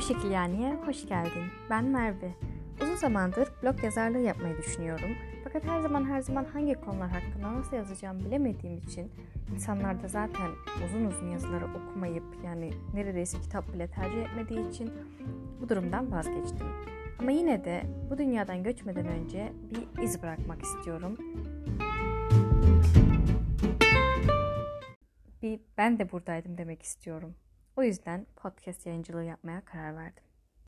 O şekil yaniye hoş geldin. Ben Merve. Uzun zamandır blog yazarlığı yapmayı düşünüyorum. Fakat her zaman her zaman hangi konular hakkında nasıl yazacağımı bilemediğim için insanlar da zaten uzun uzun yazıları okumayıp yani neredeyse kitap bile tercih etmediği için bu durumdan vazgeçtim. Ama yine de bu dünyadan göçmeden önce bir iz bırakmak istiyorum. Bir ben de buradaydım demek istiyorum. O yüzden podcast yayıncılığı yapmaya karar verdim.